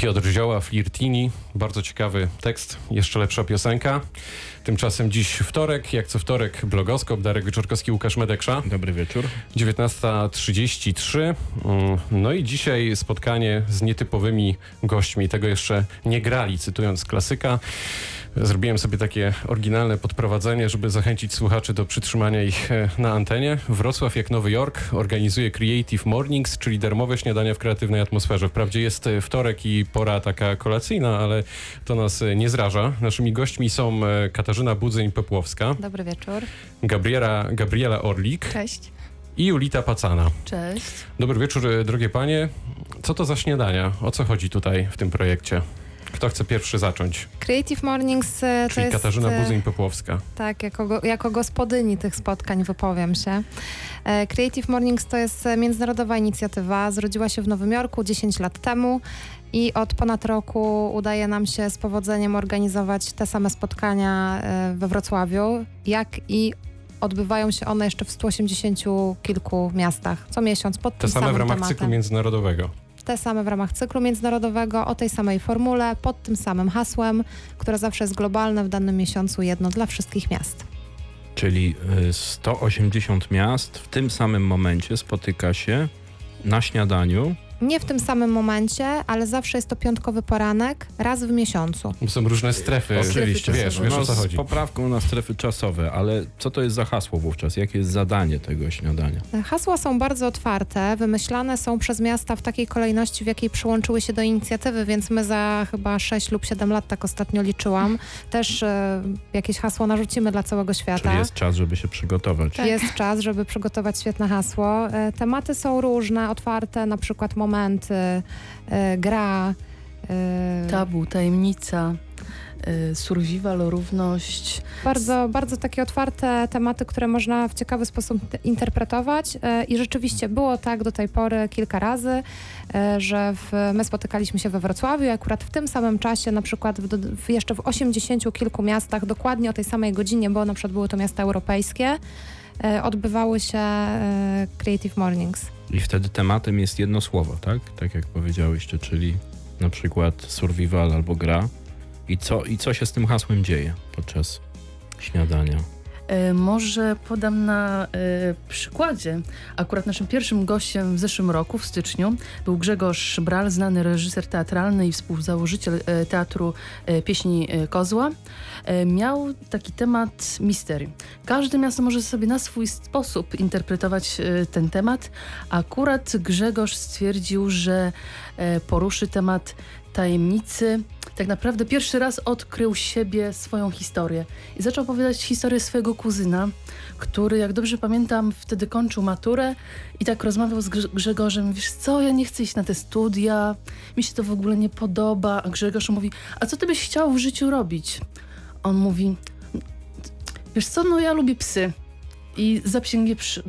Piotr Zioła, Flirtini. Bardzo ciekawy tekst, jeszcze lepsza piosenka. Tymczasem dziś wtorek, jak co wtorek blogoskop, Darek Wieczorkowski, Łukasz Medeksza. Dobry wieczór. 19.33. Mm, No i dzisiaj spotkanie z nietypowymi gośćmi. Tego jeszcze nie grali, cytując klasyka. Zrobiłem sobie takie oryginalne podprowadzenie, żeby zachęcić słuchaczy do przytrzymania ich e, na antenie. Wrocław, jak Nowy Jork, organizuje Creative Mornings, czyli darmowe śniadania w kreatywnej atmosferze. Wprawdzie jest e, wtorek i pora taka kolacyjna, ale to nas e, nie zraża. Naszymi gośćmi są Katarzyna Budzeń-Pepłowska, Dobry wieczór. Gabriela, Gabriela Orlik Cześć. i Julita Pacana. Cześć. Dobry wieczór, drogie panie. Co to za śniadania? O co chodzi tutaj w tym projekcie? Kto chce pierwszy zacząć? Creative Mornings e, to Czyli jest... Katarzyna e, Buzyń-Popłowska. Tak, jako, jako gospodyni tych spotkań wypowiem się. E, Creative Mornings to jest międzynarodowa inicjatywa. Zrodziła się w Nowym Jorku 10 lat temu i od ponad roku udaje nam się z powodzeniem organizować te same spotkania we Wrocławiu, jak i odbywają się one jeszcze w 180 kilku miastach co miesiąc pod Te tym same w ramach tematem. cyklu międzynarodowego. Te same w ramach cyklu międzynarodowego, o tej samej formule, pod tym samym hasłem, które zawsze jest globalne w danym miesiącu, jedno dla wszystkich miast. Czyli y, 180 miast w tym samym momencie spotyka się na śniadaniu. Nie w tym samym momencie, ale zawsze jest to piątkowy poranek, raz w miesiącu. Są różne strefy. Oczywiście. Wiesz, wiesz no, o co chodzi. Z poprawką na strefy czasowe, ale co to jest za hasło wówczas? Jakie jest zadanie tego śniadania? Hasła są bardzo otwarte, wymyślane są przez miasta w takiej kolejności, w jakiej przyłączyły się do inicjatywy, więc my za chyba 6 lub 7 lat, tak ostatnio liczyłam, też e, jakieś hasło narzucimy dla całego świata. Czyli jest czas, żeby się przygotować. Jest czas, żeby przygotować świetne hasło. E, Tematy są różne, otwarte, na przykład momenty, e, gra. e, Tabu, tajemnica, y, survival, równość. Bardzo, bardzo takie otwarte tematy, które można w ciekawy sposób te- interpretować. E, I rzeczywiście było tak do tej pory kilka razy, e, że w, my spotykaliśmy się we Wrocławiu i akurat w tym samym czasie, na przykład w, w jeszcze w 80 kilku miastach, dokładnie o tej samej godzinie, bo na przykład były to miasta europejskie, e, odbywały się e, Creative Mornings. I wtedy tematem jest jedno słowo, tak? Tak jak powiedziałyście, czyli na przykład survival albo gra. I co, I co się z tym hasłem dzieje podczas śniadania? Y, Może podam na y, przykładzie. Akurat naszym pierwszym gościem w zeszłym roku, w styczniu, był Grzegorz Bral, znany reżyser teatralny i współzałożyciel y, Teatru Pieśni Kozła. Miał taki temat mistery. Każde miasto może sobie na swój sposób interpretować ten temat. Akurat Grzegorz stwierdził, że poruszy temat tajemnicy. Tak naprawdę pierwszy raz odkrył siebie, swoją historię. I zaczął opowiadać historię swojego kuzyna, który, jak dobrze pamiętam, wtedy kończył maturę i tak rozmawiał z Grze- Grzegorzem. Wiesz co, ja nie chcę iść na te studia, mi się to w ogóle nie podoba. A Grzegorz mówi, a co ty byś chciał w życiu robić? On mówi, wiesz co, no ja lubię psy. I zaprzęgi, przy,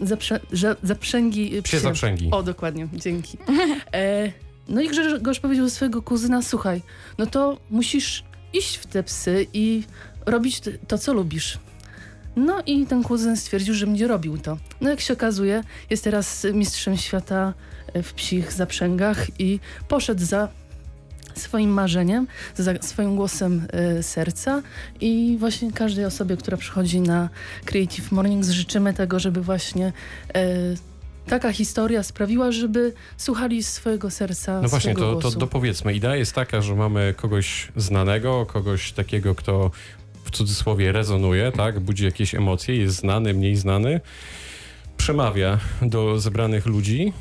yy, zaprze, zaprzęgi Psie psie. zaprzęgi. O, dokładnie, dzięki. E, no i Grzegorz powiedział do swojego kuzyna, słuchaj, no to musisz iść w te psy i robić to, co lubisz. No i ten kuzyn stwierdził, że będzie robił to. No jak się okazuje, jest teraz mistrzem świata e, w psich zaprzęgach i poszedł za swoim marzeniem, za swoim głosem e, serca i właśnie każdej osobie, która przychodzi na Creative Mornings życzymy tego, żeby właśnie e, taka historia sprawiła, żeby słuchali swojego serca, No właśnie, to, to głosu. dopowiedzmy. Idea jest taka, że mamy kogoś znanego, kogoś takiego, kto w cudzysłowie rezonuje, tak? Budzi jakieś emocje, jest znany, mniej znany, przemawia do zebranych ludzi.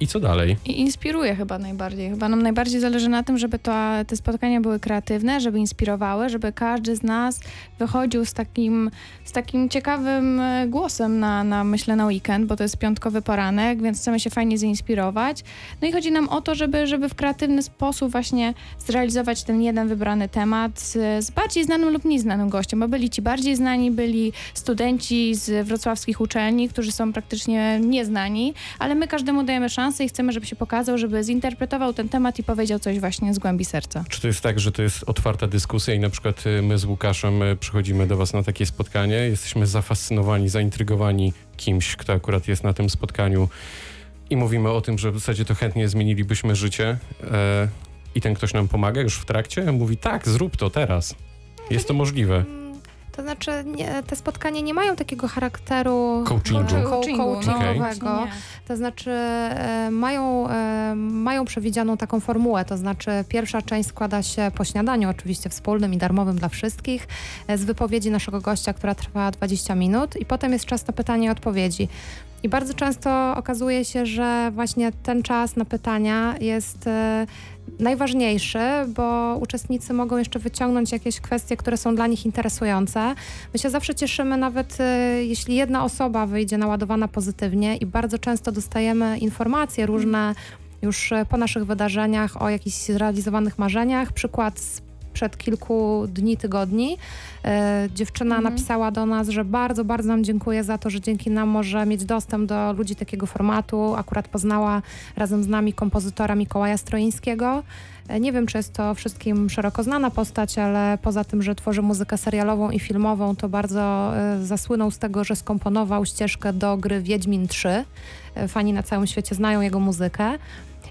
I co dalej? I inspiruje chyba najbardziej. Chyba nam najbardziej zależy na tym, żeby to, te spotkania były kreatywne, żeby inspirowały, żeby każdy z nas wychodził z takim, z takim ciekawym e, głosem na, na, myślę, na weekend, bo to jest piątkowy poranek, więc chcemy się fajnie zainspirować. No i chodzi nam o to, żeby, żeby w kreatywny sposób właśnie zrealizować ten jeden wybrany temat z, z bardziej znanym lub mniej znanym gościem, bo byli ci bardziej znani, byli studenci z wrocławskich uczelni, którzy są praktycznie nieznani, ale my każdemu dajemy szansę i chcemy, żeby się pokazał, żeby zinterpretował ten temat i powiedział coś właśnie z głębi serca. Czy to jest tak, że to jest otwarta dyskusja i na przykład y, my z Łukaszem y, przychodzimy do was na takie spotkanie, jesteśmy zafascynowani, zaintrygowani kimś, kto akurat jest na tym spotkaniu i mówimy o tym, że w zasadzie to chętnie zmienilibyśmy życie. E, i ten ktoś nam pomaga już w trakcie? Mówi tak, zrób to teraz. Jest to możliwe. To znaczy, nie, te spotkania nie mają takiego charakteru Coachingu. Coachingu, co- no, coachingowego. nie. To znaczy e, mają, e, mają przewidzianą taką formułę, to znaczy pierwsza część składa się po śniadaniu, oczywiście wspólnym i darmowym dla wszystkich, e, z wypowiedzi naszego gościa, która trwa 20 minut i potem jest czas na pytania i odpowiedzi. I bardzo często okazuje się, że właśnie ten czas na pytania jest e, najważniejszy, bo uczestnicy mogą jeszcze wyciągnąć jakieś kwestie, które są dla nich interesujące. My się zawsze cieszymy, nawet e, jeśli jedna osoba wyjdzie naładowana pozytywnie i bardzo często dostajemy informacje różne już e, po naszych wydarzeniach o jakichś zrealizowanych marzeniach. Przykład sprzed kilku dni, tygodni. E, dziewczyna Mhm. napisała do nas, że bardzo, bardzo nam dziękuję za to, że dzięki nam może mieć dostęp do ludzi takiego formatu. Akurat poznała razem z nami kompozytora Mikołaja Stroińskiego. E, Nie wiem, czy jest to wszystkim szeroko znana postać, ale poza tym, że tworzy muzykę serialową i filmową, to bardzo e, zasłynął z tego, że skomponował ścieżkę do gry Wiedźmin 3. E, Fani na całym świecie znają jego muzykę.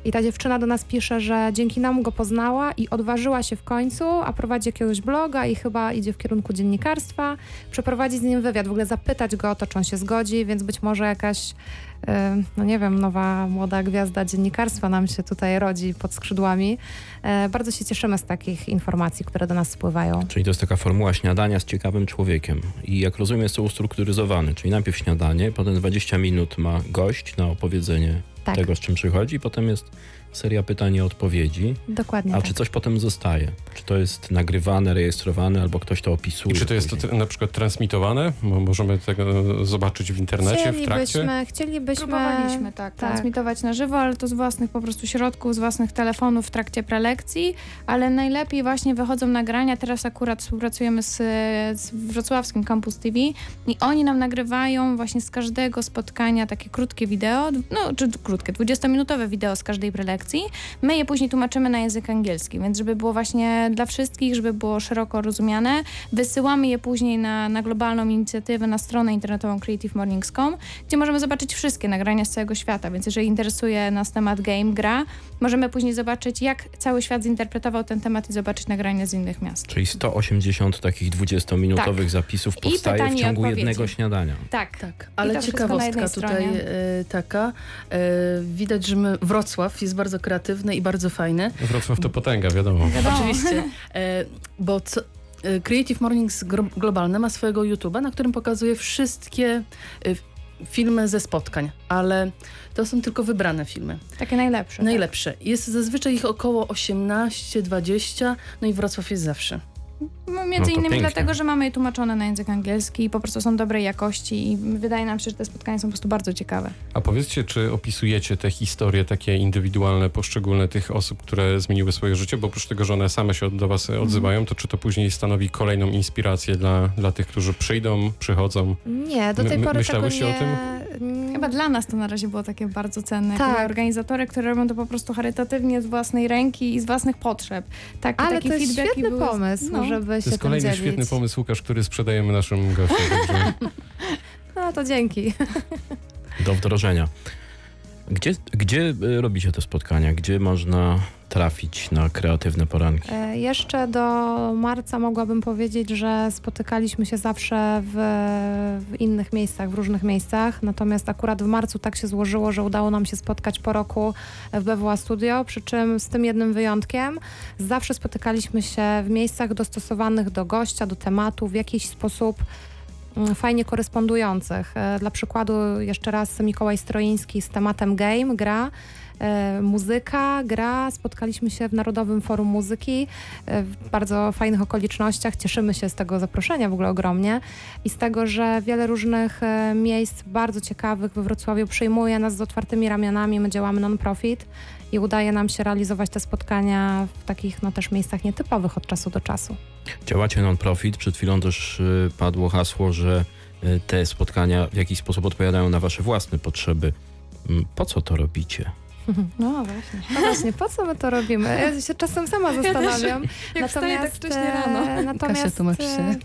I ta dziewczyna do nas pisze, że dzięki nam go poznała i odważyła się w końcu, a prowadzi jakiegoś bloga i chyba idzie w kierunku dziennikarstwa, przeprowadzić z nim wywiad, w ogóle zapytać go o to, czy on się zgodzi, więc być może jakaś, e, no nie wiem, nowa młoda gwiazda dziennikarstwa nam się tutaj rodzi pod skrzydłami. E, Bardzo się cieszymy z takich informacji, które do nas spływają. Czyli to jest taka formuła śniadania z ciekawym człowiekiem. I jak rozumiem, jest to ustrukturyzowane, czyli najpierw śniadanie, potem 20 minut ma gość na opowiedzenie Tak, tego, z czym przychodzi, potem jest seria pytań i odpowiedzi. dokładnie A tak. czy coś potem zostaje? Czy to jest nagrywane, rejestrowane, albo ktoś to I opisuje? czy to jest to później? na przykład transmitowane? Bo możemy tego zobaczyć w internecie, w trakcie? Chcielibyśmy, chcielibyśmy... Próbowaliśmy tak, tak. transmitować na żywo, ale to z własnych po prostu środków, z własnych telefonów w trakcie prelekcji, ale najlepiej właśnie wychodzą nagrania. Teraz akurat współpracujemy z, z wrocławskim Campus TV i oni nam nagrywają właśnie z każdego spotkania takie krótkie wideo, no czy krótkie, 20-minutowe wideo z każdej prelekcji. My je później tłumaczymy na język angielski, więc żeby było właśnie dla wszystkich, żeby było szeroko rozumiane, wysyłamy je później na, na globalną inicjatywę, na stronę internetową creativemornings.com, gdzie możemy zobaczyć wszystkie nagrania z całego świata, więc jeżeli interesuje nas temat game, gra, możemy później zobaczyć, jak cały świat zinterpretował ten temat i zobaczyć nagrania z innych miast. Czyli 180 takich 20-minutowych zapisów Tak. I powstaje w ciągu jednego śniadania. Tak. Tak, ale ciekawostka tutaj e, taka. E, widać, że my, Wrocław jest bardzo kreatywny i bardzo fajny. Wrocław to potęga, wiadomo. Wiadomo. Oczywiście, e, bo co, e, Creative Mornings Globalne ma swojego YouTube'a, na którym pokazuje wszystkie e, filmy ze spotkań, ale to są tylko wybrane filmy. Takie najlepsze. Najlepsze. Jest zazwyczaj ich około 18-20, no i Wrocław jest zawsze. No, No Między to innymi pięknie. dlatego, że mamy je tłumaczone na język angielski i po prostu są dobrej jakości i wydaje nam się, że te spotkania są po prostu bardzo ciekawe. A powiedzcie, czy opisujecie te historie takie indywidualne, poszczególne tych osób, które zmieniły swoje życie, bo oprócz tego, że one same się do was odzywają, to czy to później stanowi kolejną inspirację dla, dla tych, którzy przyjdą, przychodzą? Nie, do tej my- pory myślałyście tego o nie... Mm, Chyba dla nas to na razie było takie bardzo cenne. Tak. Organizatory, które robią to po prostu charytatywnie z własnej ręki i z własnych potrzeb. Tak, Ale taki to jest świetny były- pomysł, no. żeby To się jest tym kolejny dzielić. świetny pomysł, Łukasz, który sprzedajemy naszym gościom. Także No to dzięki. do wdrożenia. Gdzie, gdzie y, robicie te spotkania? Gdzie można trafić na kreatywne poranki? E, Jeszcze do marca mogłabym powiedzieć, że spotykaliśmy się zawsze w, w innych miejscach, w różnych miejscach. Natomiast akurat w marcu tak się złożyło, że udało nam się spotkać po roku w BWA Studio, przy czym z tym jednym wyjątkiem. Zawsze spotykaliśmy się w miejscach dostosowanych do gościa, do tematu, w jakiś sposób fajnie korespondujących. E, Dla przykładu jeszcze raz Mikołaj Stroiński z tematem game, gra. E, muzyka, gra. Spotkaliśmy się w Narodowym Forum Muzyki e, w bardzo fajnych okolicznościach. Cieszymy się z tego zaproszenia w ogóle ogromnie i z tego, że wiele różnych miejsc bardzo ciekawych we Wrocławiu przyjmuje nas z otwartymi ramionami. My działamy non-profit i udaje nam się realizować te spotkania w takich no, też miejscach nietypowych od czasu do czasu. Działacie non-profit. Przed chwilą też y, padło hasło, że y, te spotkania w jakiś sposób odpowiadają na wasze własne potrzeby. Mm, Po co to robicie? No właśnie. No właśnie, po co my to robimy? Ja się czasem sama zastanawiam. Jak wstaję tak wcześnie rano. e, natomiast, Kasia, tłumacz się. e,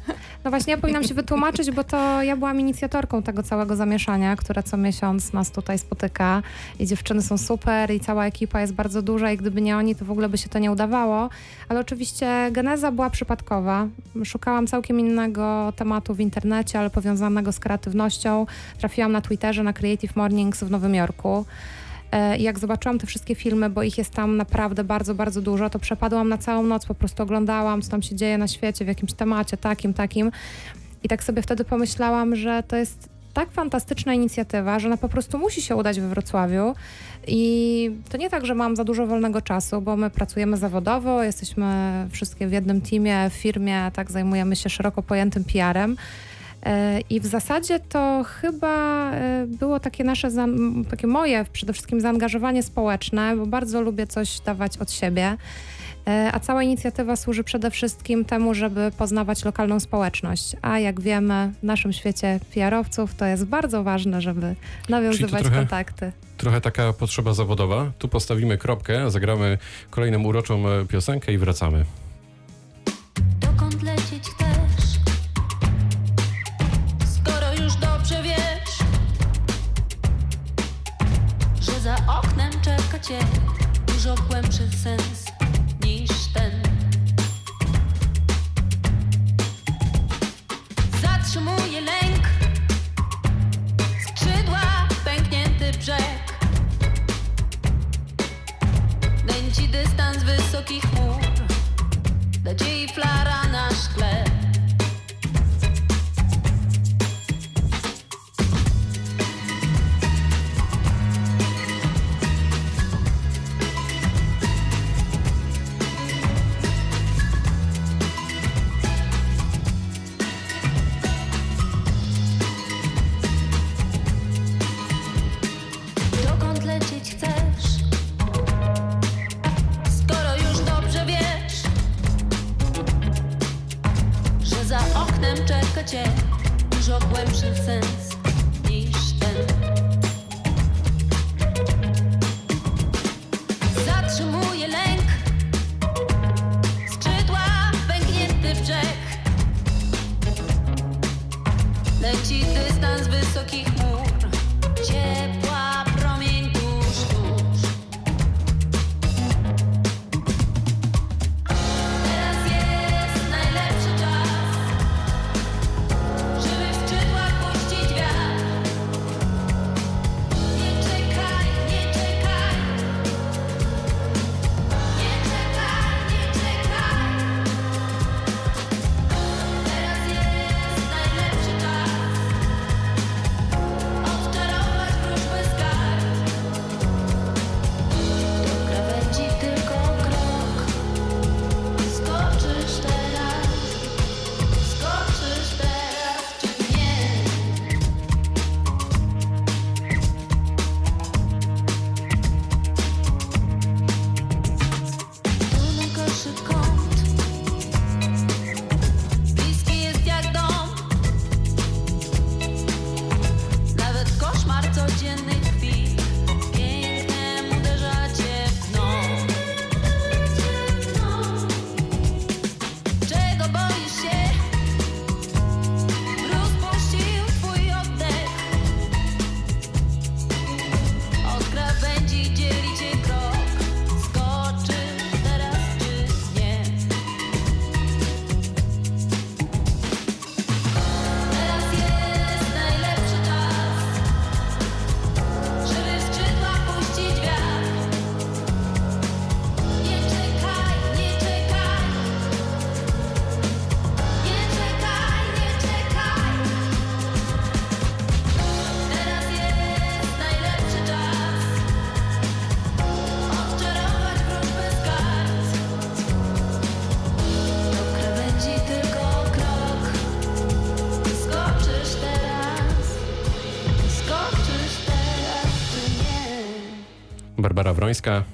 No właśnie, ja powinnam się wytłumaczyć, bo to ja byłam inicjatorką tego całego zamieszania, które co miesiąc nas tutaj spotyka i dziewczyny są super i cała ekipa jest bardzo duża i gdyby nie oni, to w ogóle by się to nie udawało. Ale oczywiście geneza była przypadkowa. Szukałam całkiem innego tematu w internecie, ale powiązanego z kreatywnością. Trafiłam na Twitterze na Creative Mornings w Nowym Jorku. E, jak zobaczyłam te wszystkie filmy, bo ich jest tam naprawdę bardzo, bardzo dużo, to przepadłam na całą noc, po prostu oglądałam, co tam się dzieje na świecie, w jakimś temacie takim, takim. I tak sobie wtedy pomyślałam, że to jest tak fantastyczna inicjatywa, że ona po prostu musi się udać we Wrocławiu. I to nie tak, że mam za dużo wolnego czasu, bo my pracujemy zawodowo, jesteśmy wszystkie w jednym teamie, w firmie, tak zajmujemy się szeroko pojętym PR-em. E, I w zasadzie to chyba e, było takie nasze, takie moje przede wszystkim zaangażowanie społeczne, bo bardzo lubię coś dawać od siebie. E, A cała inicjatywa służy przede wszystkim temu, żeby poznawać lokalną społeczność. A jak wiemy, w naszym świecie PR-owców to jest bardzo ważne, żeby nawiązywać trochę- kontakty. Trochę taka potrzeba zawodowa. Tu postawimy kropkę, zagramy kolejną uroczą piosenkę i wracamy.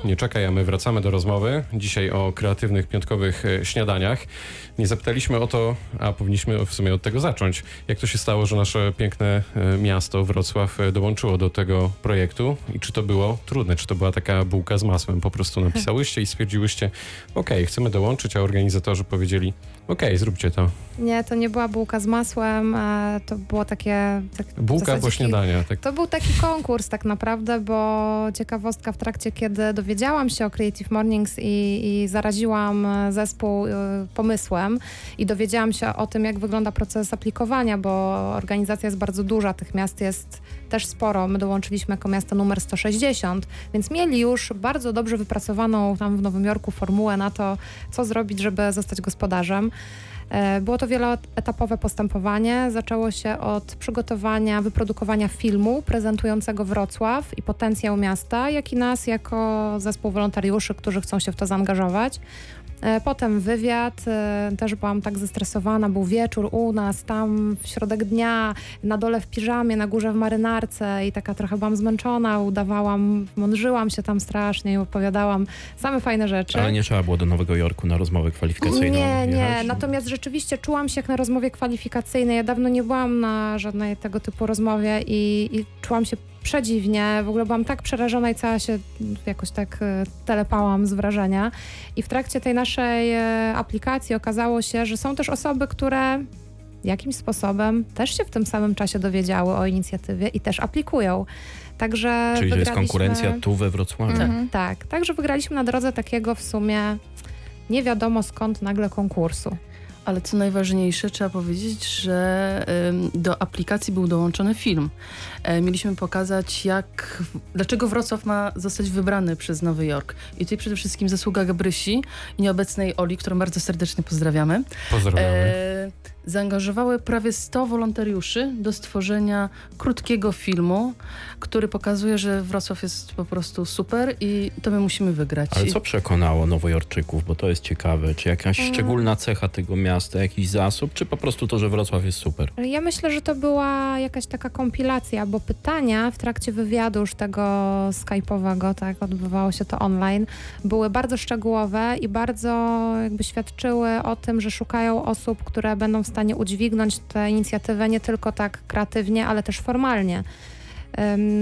Nie czekaj, a my wracamy do rozmowy. Dzisiaj o kreatywnych piątkowych e, śniadaniach. Nie zapytaliśmy o to, a powinniśmy w sumie od tego zacząć. Jak to się stało, że nasze piękne e, miasto Wrocław e, dołączyło do tego projektu i czy to było trudne? Czy to była taka bułka z masłem? Po prostu napisałyście i stwierdziłyście, okej, chcemy dołączyć, a organizatorzy powiedzieli, okej, zróbcie to. Nie, to nie była bułka z masłem, to było takie... Tak, Bułka po śniadania. Tak. To był taki konkurs tak naprawdę, bo ciekawostka w trakcie, kiedy dowiedziałam się o Creative Mornings i, i zaraziłam zespół e, pomysłem i dowiedziałam się o tym, jak wygląda proces aplikowania, bo organizacja jest bardzo duża, tych miast jest też sporo. My dołączyliśmy jako miasto numer 160, więc mieli już bardzo dobrze wypracowaną tam w Nowym Jorku formułę na to, co zrobić, żeby zostać gospodarzem. E, Było to wieloetapowe postępowanie. Zaczęło się od przygotowania, wyprodukowania filmu prezentującego Wrocław i potencjał miasta, jak i nas jako zespół wolontariuszy, którzy chcą się w to zaangażować. E, Potem wywiad, e, też byłam tak zestresowana, był wieczór u nas, tam w środek dnia, na dole w piżamie, na górze w marynarce i taka trochę byłam zmęczona, udawałam, mądrzyłam się tam strasznie i opowiadałam same fajne rzeczy. Ale nie trzeba było do Nowego Jorku na rozmowę kwalifikacyjną Nie, nie. jechać? Natomiast rzeczywiście czułam się jak na rozmowie kwalifikacyjnej. Ja dawno nie byłam na żadnej tego typu rozmowie i, i czułam się przedziwnie. W ogóle byłam tak przerażona i cała się jakoś tak e, telepałam z wrażenia. I w trakcie tej naszej e, aplikacji okazało się, że są też osoby, które jakimś sposobem też się w tym samym czasie dowiedziały o inicjatywie i też aplikują. Także Czyli to jest konkurencja tu we Wrocławiu. Mhm. tak, także wygraliśmy na drodze takiego w sumie nie wiadomo skąd nagle konkursu. Ale co najważniejsze, trzeba powiedzieć, że do aplikacji był dołączony film. E, mieliśmy pokazać, jak, dlaczego Wrocław ma zostać wybrany przez Nowy Jork. I tutaj przede wszystkim zasługa Gabrysi i nieobecnej Oli, którą bardzo serdecznie pozdrawiamy. Pozdrawiamy. E, zaangażowały prawie 100 wolontariuszy do stworzenia krótkiego filmu, który pokazuje, że Wrocław jest po prostu super i to my musimy wygrać. Ale co przekonało Nowojorczyków, bo to jest ciekawe? Czy jakaś Mm. szczególna cecha tego miasta, jakiś zasób, czy po prostu to, że Wrocław jest super? Ja myślę, że to była jakaś taka kompilacja, bo pytania w trakcie wywiadu już tego skype'owego, tak, odbywało się to online, były bardzo szczegółowe i bardzo jakby świadczyły o tym, że szukają osób, które będą w stanie udźwignąć tę inicjatywę nie tylko tak kreatywnie, ale też formalnie.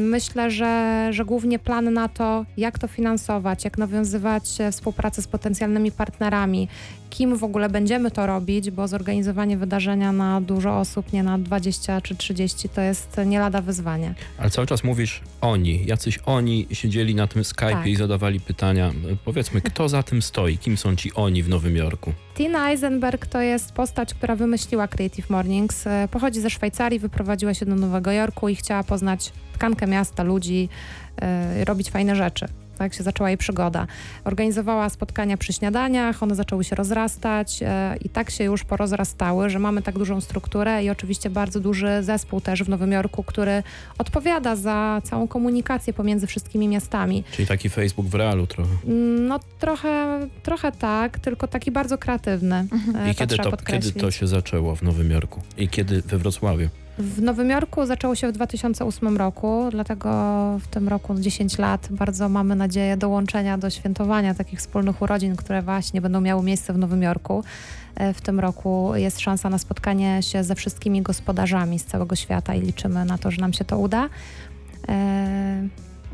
Myślę, że, że głównie plan na to, jak to finansować, jak nawiązywać e, współpracę z potencjalnymi partnerami, kim w ogóle będziemy to robić, bo zorganizowanie wydarzenia na dużo osób, nie na 20 czy 30, to jest nie lada wyzwanie. Ale cały czas mówisz oni, jacyś oni siedzieli na tym Skype'ie Tak. i zadawali pytania. Powiedzmy, kto za tym stoi? Kim są ci oni w Nowym Jorku? Tina Eisenberg to jest postać, która wymyśliła Creative Mornings. E, Pochodzi ze Szwajcarii, wyprowadziła się do Nowego Jorku i chciała poznać tkankę miasta, ludzi, robić fajne rzeczy. Tak się zaczęła jej przygoda. Organizowała spotkania przy śniadaniach, one zaczęły się rozrastać e, i tak się już porozrastały, że mamy tak dużą strukturę i oczywiście bardzo duży zespół też w Nowym Jorku, który odpowiada za całą komunikację pomiędzy wszystkimi miastami. Czyli taki Facebook w realu trochę. Mm, No trochę, trochę tak, tylko taki bardzo kreatywny. E, I kiedy trzeba to, kiedy to się zaczęło w Nowym Jorku? I kiedy we Wrocławiu? W Nowym Jorku zaczęło się w 2008 roku, dlatego w tym roku 10 lat bardzo mamy nadzieję dołączenia do świętowania takich wspólnych urodzin, które właśnie będą miały miejsce w Nowym Jorku. E, W tym roku jest szansa na spotkanie się ze wszystkimi gospodarzami z całego świata i liczymy na to, że nam się to uda.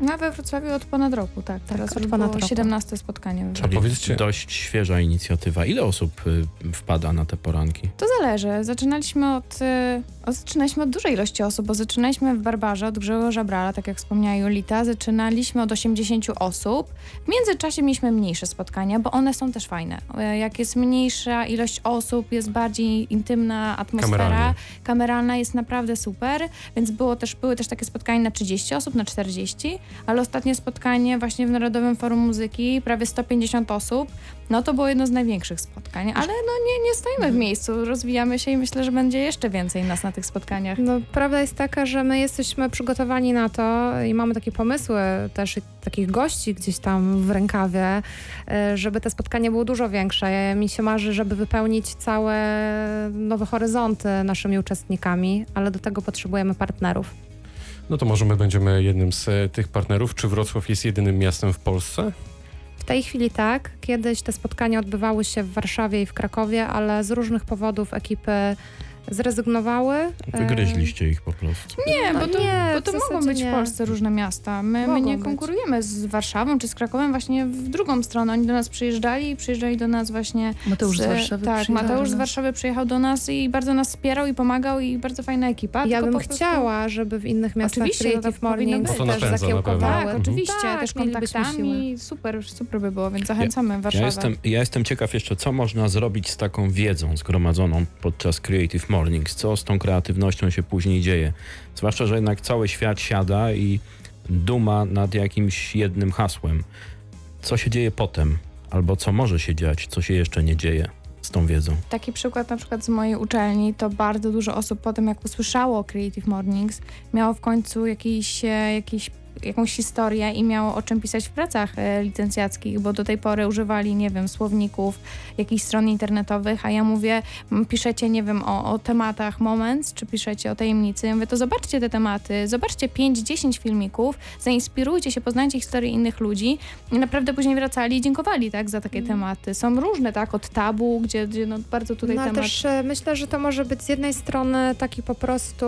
No we Wrocławiu od ponad roku, tak. Teraz od już ponad było roku. 17 spotkanie. Czyli powiedzcie- dość świeża inicjatywa. Ile osób y, wpada na te poranki? To zależy. Zaczynaliśmy od, y, od, zaczynaliśmy od dużej ilości osób, bo zaczynaliśmy w Barbarze od Grzegorza Brala, tak jak wspomniała Julita. Zaczynaliśmy od 80 osób. W międzyczasie mieliśmy mniejsze spotkania, bo one są też fajne. E, Jak jest mniejsza ilość osób, jest bardziej intymna atmosfera. Kameralnie. Kameralna jest naprawdę super, więc było też, były też takie spotkania na 30 osób, na 40, ale ostatnie spotkanie właśnie w Narodowym Forum Muzyki, prawie 150 osób, no to było jedno z największych spotkań, ale no nie, nie stoimy w miejscu, rozwijamy się i myślę, że będzie jeszcze więcej nas na tych spotkaniach. No, prawda jest taka, że my jesteśmy przygotowani na to i mamy takie pomysły też takich gości gdzieś tam w rękawie, e, żeby te spotkanie było dużo większe. Mi się marzy, żeby wypełnić całe nowe horyzonty naszymi uczestnikami, ale do tego potrzebujemy partnerów. No to może my będziemy jednym z e, tych partnerów. Czy Wrocław jest jedynym miastem w Polsce? W tej chwili tak. Kiedyś te spotkania odbywały się w Warszawie i w Krakowie, ale z różnych powodów ekipy zrezygnowały. Wygryźliście ich po prostu. Nie, No bo to, nie, bo to mogą być nie. w Polsce różne miasta. My, my nie być. konkurujemy z Warszawą czy z Krakowem, właśnie w drugą stronę. Oni do nas przyjeżdżali i przyjeżdżali do nas właśnie Mateusz z z- Warszawy Tak, przyjechał Mateusz do z nas. Warszawy przyjechał do nas i bardzo nas wspierał i pomagał i bardzo fajna ekipa. Ja bym prostu- chciała, żeby w innych miastach Oczywiście, Creative tak Mornings też zakiełkowały. Tak, Mhm. oczywiście, Tak, też kontaktami. Super, super by było, więc zachęcamy Warszawę. Ja jestem, ja jestem ciekaw jeszcze, co można zrobić z taką wiedzą zgromadzoną podczas Creative Mornings. Co z tą kreatywnością się później dzieje. Zwłaszcza, że jednak cały świat siada i duma nad jakimś jednym hasłem. Co się dzieje potem? Albo co może się dziać, co się jeszcze nie dzieje z tą wiedzą. Taki przykład na przykład z mojej uczelni, to bardzo dużo osób po tym, jak usłyszało Creative Mornings, miało w końcu jakiś, e, jakiś, jakąś historię i miało o czym pisać w pracach e, licencjackich, bo do tej pory używali, nie wiem, słowników, jakichś stron internetowych, a ja mówię, piszecie, nie wiem, o, o tematach Moments, czy piszecie o tajemnicy. Ja mówię, to zobaczcie te tematy, zobaczcie 5-10 filmików, zainspirujcie się, poznajcie historię innych ludzi i naprawdę później wracali i dziękowali, tak, za takie tematy. Są różne, tak, od tabu, gdzie, gdzie no, bardzo tutaj no, temat... też e, myślę, że to może być z jednej strony taki po prostu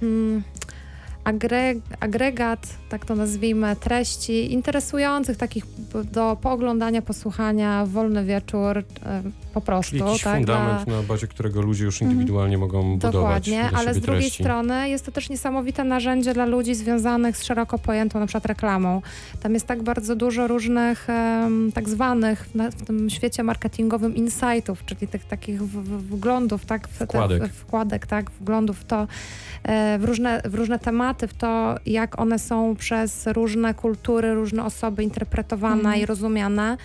hmm, agre, agregat, tak to nazwijmy, treści interesujących, takich do pooglądania, posłuchania, wolny wieczór, po prostu. Czyli jakiś tak, fundament, dla- na bazie którego ludzie już indywidualnie mogą budować Dokładnie, ale z drugiej treści. strony jest to też niesamowite narzędzie dla ludzi związanych z szeroko pojętą na przykład reklamą. Tam jest tak bardzo dużo różnych em, tak zwanych na, w tym świecie marketingowym insightów, czyli tych takich w, w, wglądów, tak, w, te- Wkładek. w, wkładek, tak, wglądów w to, e, w różne, w różne tematy, w to, jak one są przez różne kultury, różne osoby interpretowane Mhm. i rozumiane.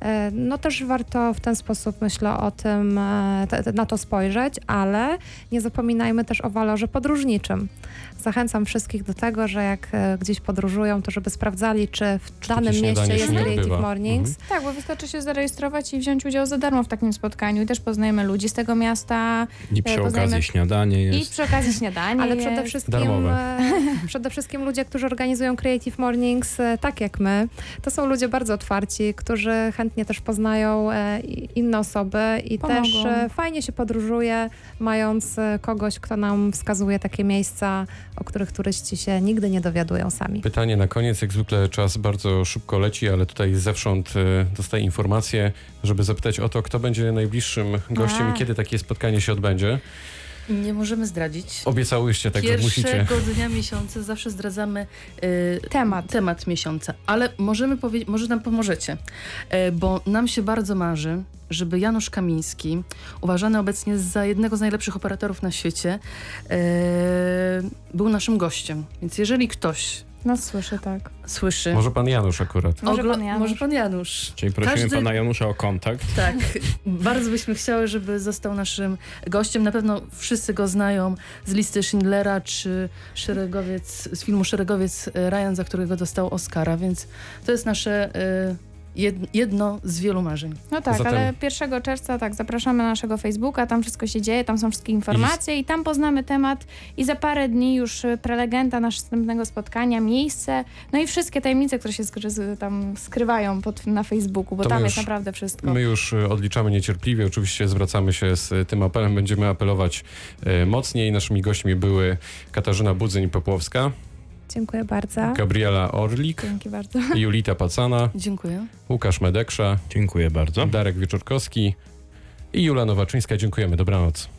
E, No też warto w ten sposób, myślę, o tym, e, na to spojrzeć, ale nie zapominajmy też o walorze podróżniczym. Zachęcam wszystkich do tego, że jak e, gdzieś podróżują, to żeby sprawdzali, czy w Czy danym mieście jest Creative. Mornings. Tak, bo wystarczy się zarejestrować i wziąć udział za darmo w takim spotkaniu i też poznajemy ludzi z tego miasta I przy poznajmy- okazji śniadanie i jest. przy okazji śniadanie Ale jest. przede wszystkim, Darmowe. przede wszystkim ludzie, którzy organizują Creative Mornings, tak jak my, to są ludzie bardzo otwarci, którzy chętnie też poznają e, inne osoby i Pomogą. też e, fajnie się podróżuje, mając e, kogoś, kto nam wskazuje takie miejsca, o których turyści się nigdy nie dowiadują sami. Pytanie na koniec, jak zwykle czas bardzo szybko leci, ale tutaj zewsząd dostaję informację, żeby zapytać o to, kto będzie najbliższym gościem A. i kiedy takie spotkanie się odbędzie. Nie możemy zdradzić. Obiecałyście, także musicie. Pierwszego dnia miesiąca zawsze zdradzamy y, Temat. temat miesiąca, ale możemy powiedzieć, może nam pomożecie, e, bo nam się bardzo marzy, żeby Janusz Kamiński, uważany obecnie za jednego z najlepszych operatorów na świecie, e, był naszym gościem. Więc jeżeli ktoś Nas słyszy, tak. słyszy... Może pan Janusz akurat. Może pan Janusz. Może pan Janusz. Czyli prosimy Każdy- pana Janusza o kontakt. Tak, bardzo byśmy chciały, żeby został naszym gościem. Na pewno wszyscy go znają z listy Schindlera czy szeregowiec, z filmu Szeregowiec e, Ryan, za którego dostał Oscara, więc to jest nasze jed- jedno z wielu marzeń. No tak, Zatem- ale 1 czerwca tak, zapraszamy na naszego Facebooka, tam wszystko się dzieje, tam są wszystkie informacje i tam poznamy temat i za parę dni już y, prelegenta następnego spotkania, miejsce, no i wszystkie tajemnice, które się skry- tam skrywają pod, na Facebooku, bo To tam jest już- naprawdę wszystko. My już e, odliczamy niecierpliwie. Oczywiście zwracamy się z e, tym apelem. Będziemy apelować e, mocniej. Naszymi gośćmi były Katarzyna Budzyń-Popłowska, Dziękuję bardzo. Gabriela Orlik, Dzięki bardzo. Julita Pacana, Dziękuję. Łukasz Medeksza, Dziękuję bardzo. Darek Wieczorkowski i Jula Nowaczyńska. Dziękujemy. Dobranoc.